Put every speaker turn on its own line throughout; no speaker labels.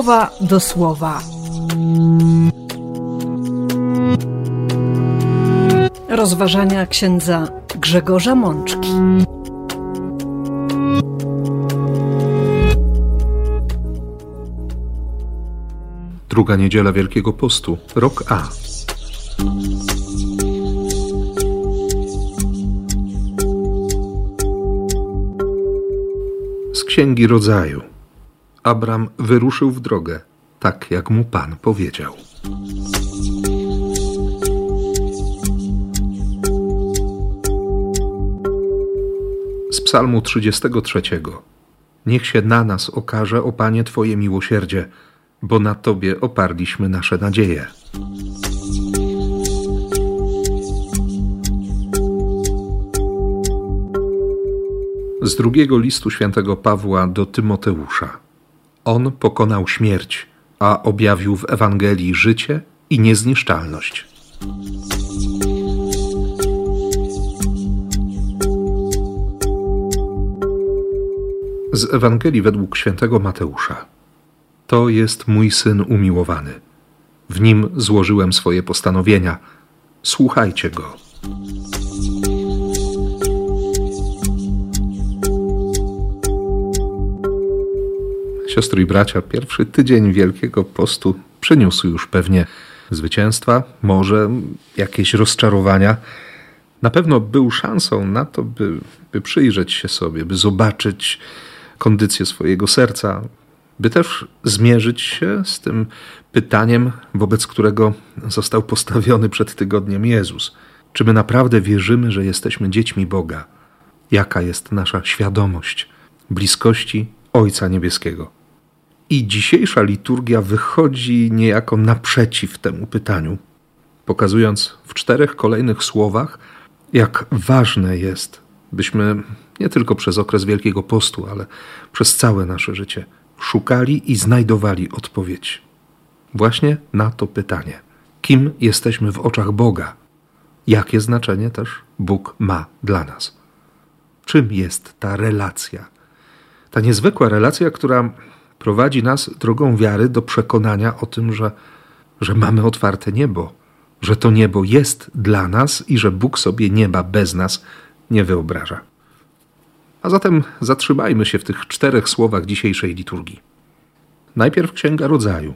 słowa do słowa. Rozważania księdza Grzegorza Mączki.
Druga niedziela Wielkiego Postu, rok A. Z Księgi Rodzaju. Abram wyruszył w drogę, tak jak mu Pan powiedział. Z Psalmu 33. Niech się na nas okaże, o Panie, Twoje miłosierdzie, bo na Tobie oparliśmy nasze nadzieje. Z drugiego listu świętego Pawła do Tymoteusza. On pokonał śmierć, a objawił w Ewangelii życie i niezniszczalność. Z Ewangelii według świętego Mateusza. To jest mój syn umiłowany. W nim złożyłem swoje postanowienia. Słuchajcie go. Siostry i bracia, pierwszy tydzień Wielkiego Postu przyniósł już pewnie zwycięstwa, może jakieś rozczarowania. Na pewno był szansą na to, by, by przyjrzeć się sobie, by zobaczyć kondycję swojego serca, by też zmierzyć się z tym pytaniem, wobec którego został postawiony przed tygodniem Jezus. Czy my naprawdę wierzymy, że jesteśmy dziećmi Boga? Jaka jest nasza świadomość bliskości Ojca Niebieskiego? I dzisiejsza liturgia wychodzi niejako naprzeciw temu pytaniu, pokazując w czterech kolejnych słowach, jak ważne jest, byśmy nie tylko przez okres Wielkiego Postu, ale przez całe nasze życie szukali i znajdowali odpowiedź właśnie na to pytanie: kim jesteśmy w oczach Boga? Jakie znaczenie też Bóg ma dla nas? Czym jest ta relacja? Ta niezwykła relacja, która prowadzi nas drogą wiary do przekonania o tym, że, że mamy otwarte niebo, że to niebo jest dla nas i że Bóg sobie nieba bez nas nie wyobraża. A zatem zatrzymajmy się w tych czterech słowach dzisiejszej liturgii. Najpierw Księga Rodzaju,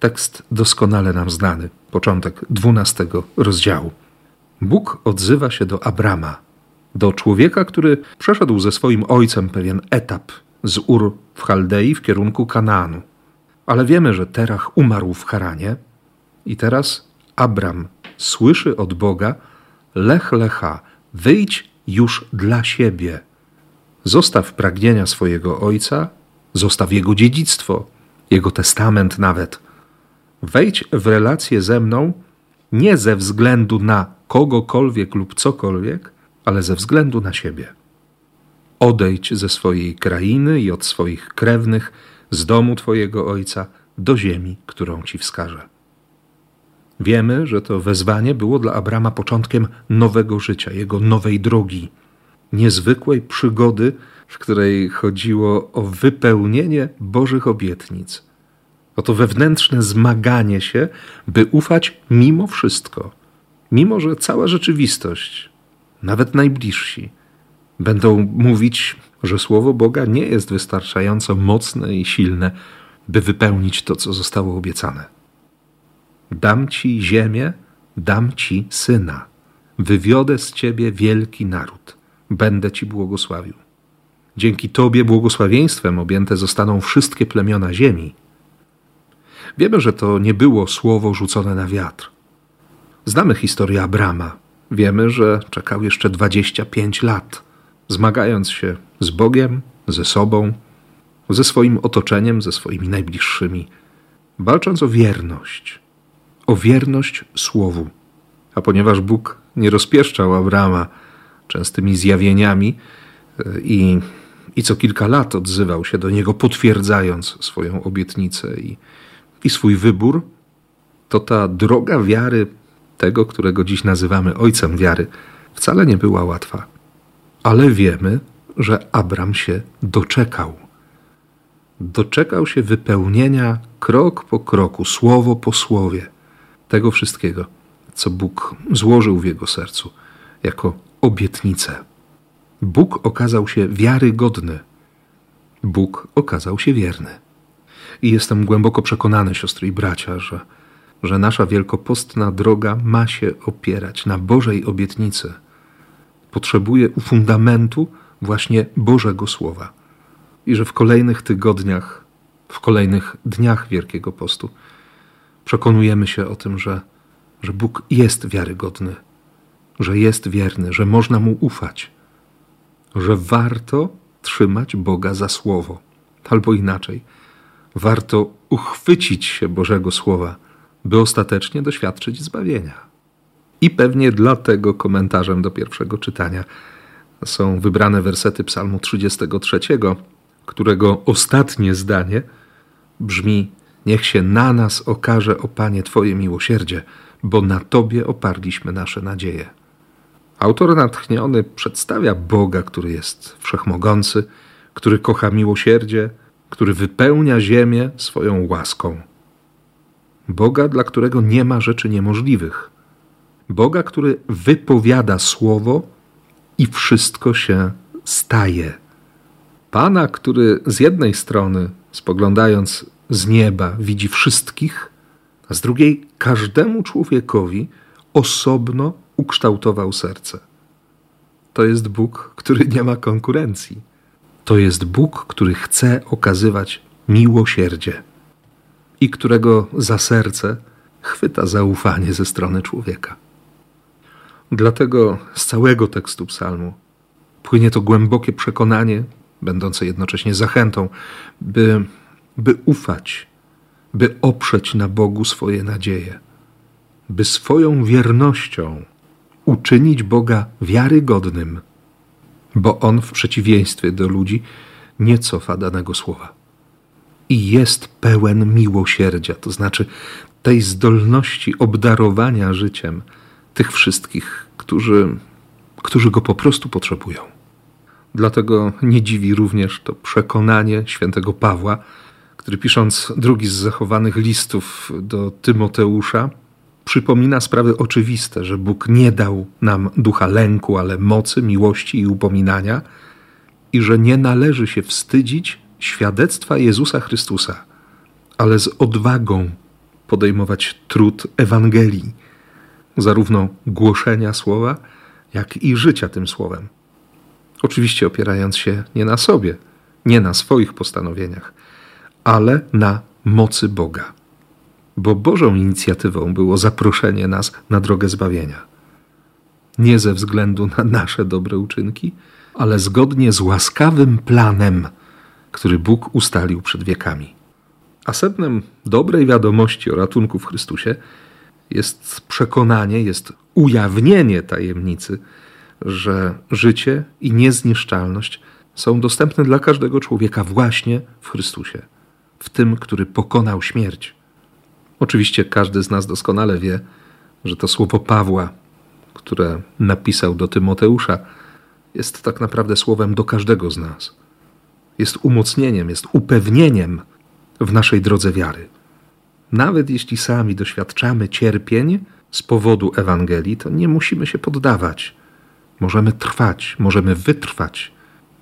tekst doskonale nam znany, początek dwunastego rozdziału. Bóg odzywa się do Abrama, do człowieka, który przeszedł ze swoim ojcem pewien etap z Ur w Chaldei w kierunku Kanaanu. Ale wiemy, że Terach umarł w Haranie i teraz Abram słyszy od Boga: Lech lecha, wyjdź już dla siebie. Zostaw pragnienia swojego ojca, zostaw jego dziedzictwo, jego testament nawet. Wejdź w relację ze mną nie ze względu na kogokolwiek lub cokolwiek, ale ze względu na siebie. Odejdź ze swojej krainy i od swoich krewnych, z domu Twojego Ojca, do ziemi, którą Ci wskażę. Wiemy, że to wezwanie było dla Abrama początkiem nowego życia, jego nowej drogi, niezwykłej przygody, w której chodziło o wypełnienie Bożych obietnic. O to wewnętrzne zmaganie się, by ufać mimo wszystko, mimo że cała rzeczywistość, nawet najbliżsi, będą mówić, że Słowo Boga nie jest wystarczająco mocne i silne, by wypełnić to, co zostało obiecane. Dam ci ziemię, dam ci syna. Wywiodę z ciebie wielki naród. Będę ci błogosławił. Dzięki tobie błogosławieństwem objęte zostaną wszystkie plemiona ziemi. Wiemy, że to nie było słowo rzucone na wiatr. Znamy historię Abrama. Wiemy, że czekał jeszcze 25 lat zmagając się z Bogiem, ze sobą, ze swoim otoczeniem, ze swoimi najbliższymi, walcząc o wierność, o wierność Słowu. A ponieważ Bóg nie rozpieszczał Abrama częstymi zjawieniami e, i, i co kilka lat odzywał się do niego, potwierdzając swoją obietnicę i, i swój wybór, to ta droga wiary tego, którego dziś nazywamy Ojcem wiary, wcale nie była łatwa ale wiemy, że Abram się doczekał. doczekał się wypełnienia krok po kroku, słowo po słowie tego wszystkiego, co Bóg złożył w jego sercu jako obietnicę. Bóg okazał się wiarygodny. Bóg okazał się wierny. I jestem głęboko przekonany, siostry i bracia, że, że nasza wielkopostna droga ma się opierać na Bożej obietnicy. Potrzebuje u fundamentu właśnie Bożego Słowa. I że w kolejnych tygodniach, w kolejnych dniach Wielkiego Postu przekonujemy się o tym, że, że Bóg jest wiarygodny, że jest wierny, że można Mu ufać, że warto trzymać Boga za słowo, albo inaczej, warto uchwycić się Bożego Słowa, by ostatecznie doświadczyć zbawienia. I pewnie dlatego komentarzem do pierwszego czytania są wybrane wersety Psalmu 33, którego ostatnie zdanie brzmi: Niech się na nas okaże, o Panie, Twoje miłosierdzie, bo na Tobie oparliśmy nasze nadzieje. Autor natchniony przedstawia Boga, który jest wszechmogący, który kocha miłosierdzie, który wypełnia ziemię swoją łaską. Boga, dla którego nie ma rzeczy niemożliwych. Boga, który wypowiada słowo i wszystko się staje. Pana, który z jednej strony, spoglądając z nieba, widzi wszystkich, a z drugiej każdemu człowiekowi osobno ukształtował serce. To jest Bóg, który nie ma konkurencji. To jest Bóg, który chce okazywać miłosierdzie i którego za serce chwyta zaufanie ze strony człowieka. Dlatego z całego tekstu psalmu płynie to głębokie przekonanie, będące jednocześnie zachętą, by, by ufać, by oprzeć na Bogu swoje nadzieje, by swoją wiernością uczynić Boga wiarygodnym, bo On w przeciwieństwie do ludzi nie cofa danego słowa. I jest pełen miłosierdzia, to znaczy tej zdolności obdarowania życiem tych wszystkich, którzy, którzy go po prostu potrzebują. Dlatego nie dziwi również to przekonanie świętego Pawła, który pisząc drugi z zachowanych listów do Tymoteusza, przypomina sprawy oczywiste, że Bóg nie dał nam ducha lęku, ale mocy, miłości i upominania, i że nie należy się wstydzić świadectwa Jezusa Chrystusa, ale z odwagą podejmować trud Ewangelii, zarówno głoszenia słowa, jak i życia tym słowem. Oczywiście opierając się nie na sobie, nie na swoich postanowieniach, ale na mocy Boga bo Bożą inicjatywą było zaproszenie nas na drogę zbawienia. Nie ze względu na nasze dobre uczynki, ale zgodnie z łaskawym planem, który Bóg ustalił przed wiekami. A sednem dobrej wiadomości o ratunku w Chrystusie jest przekonanie, jest ujawnienie tajemnicy, że życie i niezniszczalność są dostępne dla każdego człowieka właśnie w Chrystusie, w tym, który pokonał śmierć. Oczywiście każdy z nas doskonale wie, że to słowo Pawła, które napisał do Tymoteusza, jest tak naprawdę słowem do każdego z nas. Jest umocnieniem, jest upewnieniem w naszej drodze wiary. Nawet jeśli sami doświadczamy cierpień z powodu Ewangelii, to nie musimy się poddawać. Możemy trwać, możemy wytrwać,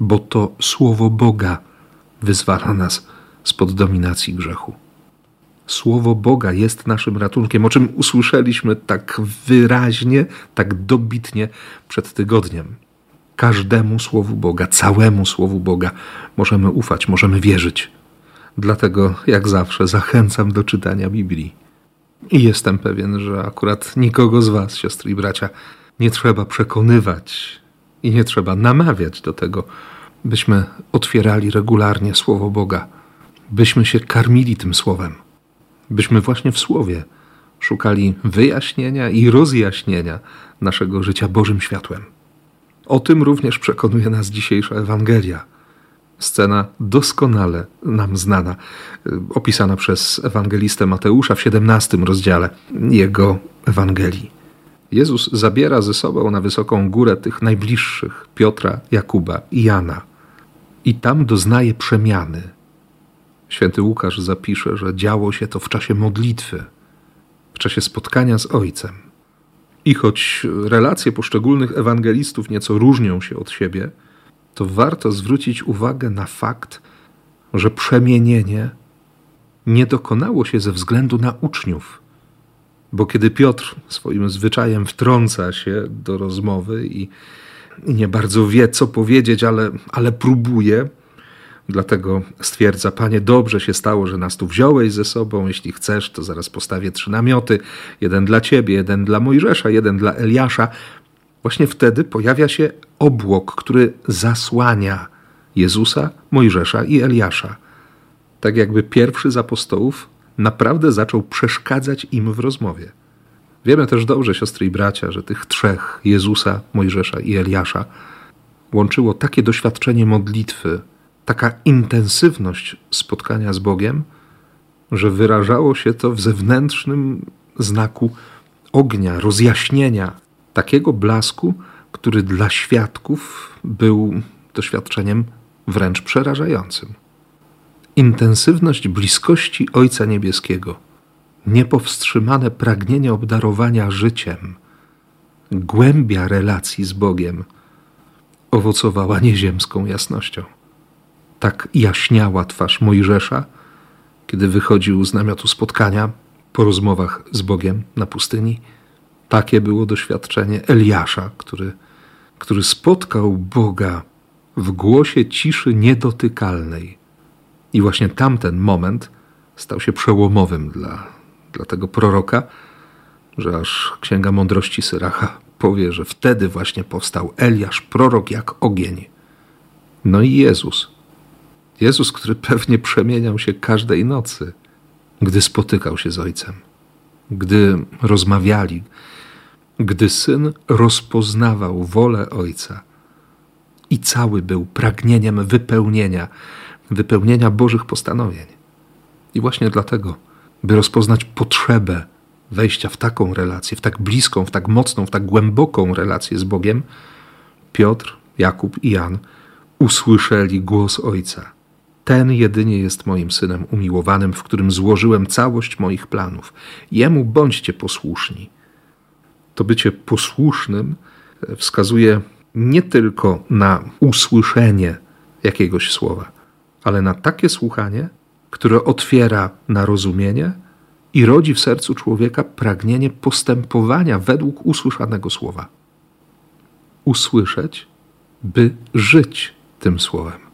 bo to słowo Boga wyzwala nas spod dominacji grzechu. Słowo Boga jest naszym ratunkiem, o czym usłyszeliśmy tak wyraźnie, tak dobitnie przed tygodniem. Każdemu Słowu Boga, całemu Słowu Boga możemy ufać, możemy wierzyć. Dlatego, jak zawsze, zachęcam do czytania Biblii. I jestem pewien, że akurat nikogo z Was, siostry i bracia, nie trzeba przekonywać i nie trzeba namawiać do tego, byśmy otwierali regularnie Słowo Boga, byśmy się karmili tym Słowem byśmy właśnie w Słowie szukali wyjaśnienia i rozjaśnienia naszego życia Bożym światłem. O tym również przekonuje nas dzisiejsza Ewangelia. Scena doskonale nam znana, opisana przez ewangelistę Mateusza w 17 rozdziale jego Ewangelii. Jezus zabiera ze sobą na wysoką górę tych najbliższych Piotra, Jakuba i Jana i tam doznaje przemiany Święty Łukasz zapisze, że działo się to w czasie modlitwy, w czasie spotkania z Ojcem. I choć relacje poszczególnych ewangelistów nieco różnią się od siebie, to warto zwrócić uwagę na fakt, że przemienienie nie dokonało się ze względu na uczniów. Bo kiedy Piotr swoim zwyczajem wtrąca się do rozmowy i, nie bardzo wie, co powiedzieć, ale, ale próbuje, Dlatego stwierdza, Panie, dobrze się stało, że nas tu wziąłeś ze sobą. Jeśli chcesz, to zaraz postawię trzy namioty: jeden dla ciebie, jeden dla Mojżesza, jeden dla Eliasza. Właśnie wtedy pojawia się obłok, który zasłania Jezusa, Mojżesza i Eliasza. Tak jakby pierwszy z apostołów naprawdę zaczął przeszkadzać im w rozmowie. Wiemy też dobrze, siostry i bracia, że tych trzech Jezusa, Mojżesza i Eliasza łączyło takie doświadczenie modlitwy, taka intensywność spotkania z Bogiem, że wyrażało się to w zewnętrznym znaku ognia, rozjaśnienia, takiego blasku, który dla świadków był doświadczeniem wręcz przerażającym. Intensywność bliskości Ojca Niebieskiego, niepowstrzymane pragnienie obdarowania życiem, głębia relacji z Bogiem owocowała nieziemską jasnością. Tak jaśniała twarz Mojżesza, kiedy wychodził z namiotu spotkania po rozmowach z Bogiem na pustyni. Takie było doświadczenie Eliasza, który, który spotkał Boga w głosie ciszy niedotykalnej. I właśnie tamten moment stał się przełomowym dla, dla tego proroka, że aż Księga Mądrości Syracha powie, że wtedy właśnie powstał Eliasz, prorok jak ogień. No i Jezus, Jezus, który pewnie przemieniał się każdej nocy, gdy spotykał się z Ojcem, gdy rozmawiali, gdy syn rozpoznawał wolę Ojca i cały był pragnieniem wypełnienia, wypełnienia Bożych postanowień. I właśnie dlatego, by rozpoznać potrzebę wejścia w taką relację, w tak bliską, w tak mocną, w tak głęboką relację z Bogiem, Piotr, Jakub i Jan usłyszeli głos Ojca ten jedynie jest moim synem umiłowanym, w którym złożyłem całość moich planów. Jemu bądźcie posłuszni. To bycie posłusznym e, wskazuje nie tylko na usłyszenie jakiegoś słowa, ale na takie słuchanie, które otwiera na rozumienie i rodzi w sercu człowieka pragnienie postępowania według usłyszanego słowa. Usłyszeć, by żyć tym słowem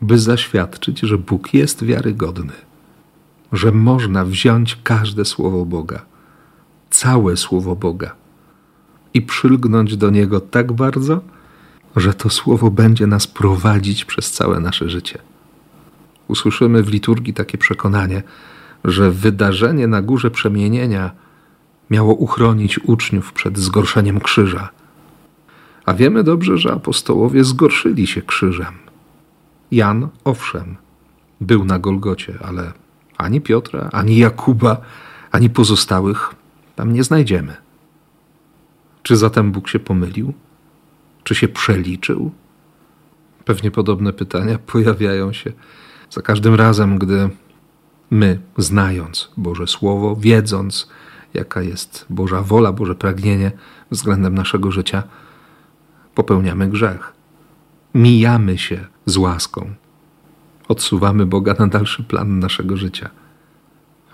by zaświadczyć, że Bóg jest wiarygodny, że można wziąć każde słowo Boga, całe słowo Boga i przylgnąć do Niego tak bardzo, że to słowo będzie nas prowadzić przez całe nasze życie. Usłyszymy w liturgii takie przekonanie, że wydarzenie na górze przemienienia miało uchronić uczniów przed zgorszeniem krzyża. A wiemy dobrze, że apostołowie zgorszyli się krzyżem Jan, owszem, był na Golgocie, ale ani Piotra, ani Jakuba, ani pozostałych tam nie znajdziemy. Czy zatem Bóg się pomylił? Czy się przeliczył? Pewnie podobne pytania pojawiają się za każdym razem, gdy my, znając Boże Słowo, wiedząc, jaka jest Boża wola, Boże pragnienie względem naszego życia, popełniamy grzech mijamy się z łaską. Odsuwamy Boga na dalszy plan naszego życia.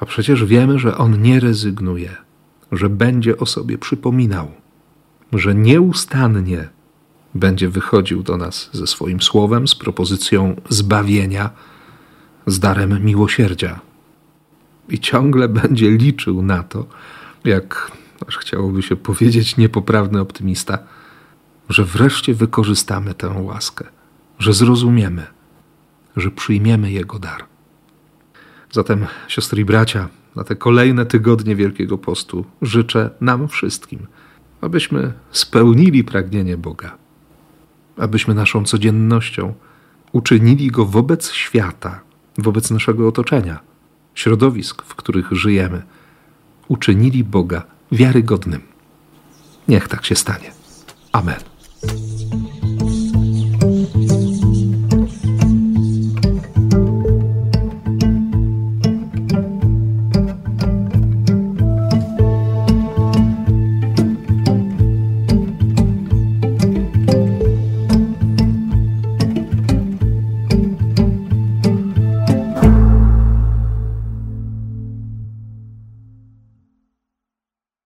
A przecież wiemy, że On nie rezygnuje, że będzie o sobie przypominał, że nieustannie będzie wychodził do nas ze swoim słowem, z propozycją zbawienia, z darem miłosierdzia. I ciągle będzie liczył na to, jak aż chciałoby się powiedzieć niepoprawny optymista, że wreszcie wykorzystamy tę łaskę, że zrozumiemy, że przyjmiemy Jego dar. Zatem, siostry i bracia, na te kolejne tygodnie Wielkiego Postu życzę nam wszystkim, abyśmy spełnili pragnienie Boga, abyśmy naszą codziennością uczynili Go wobec świata, wobec naszego otoczenia, środowisk, w których żyjemy, uczynili Boga wiarygodnym. Niech tak się stanie. Amen.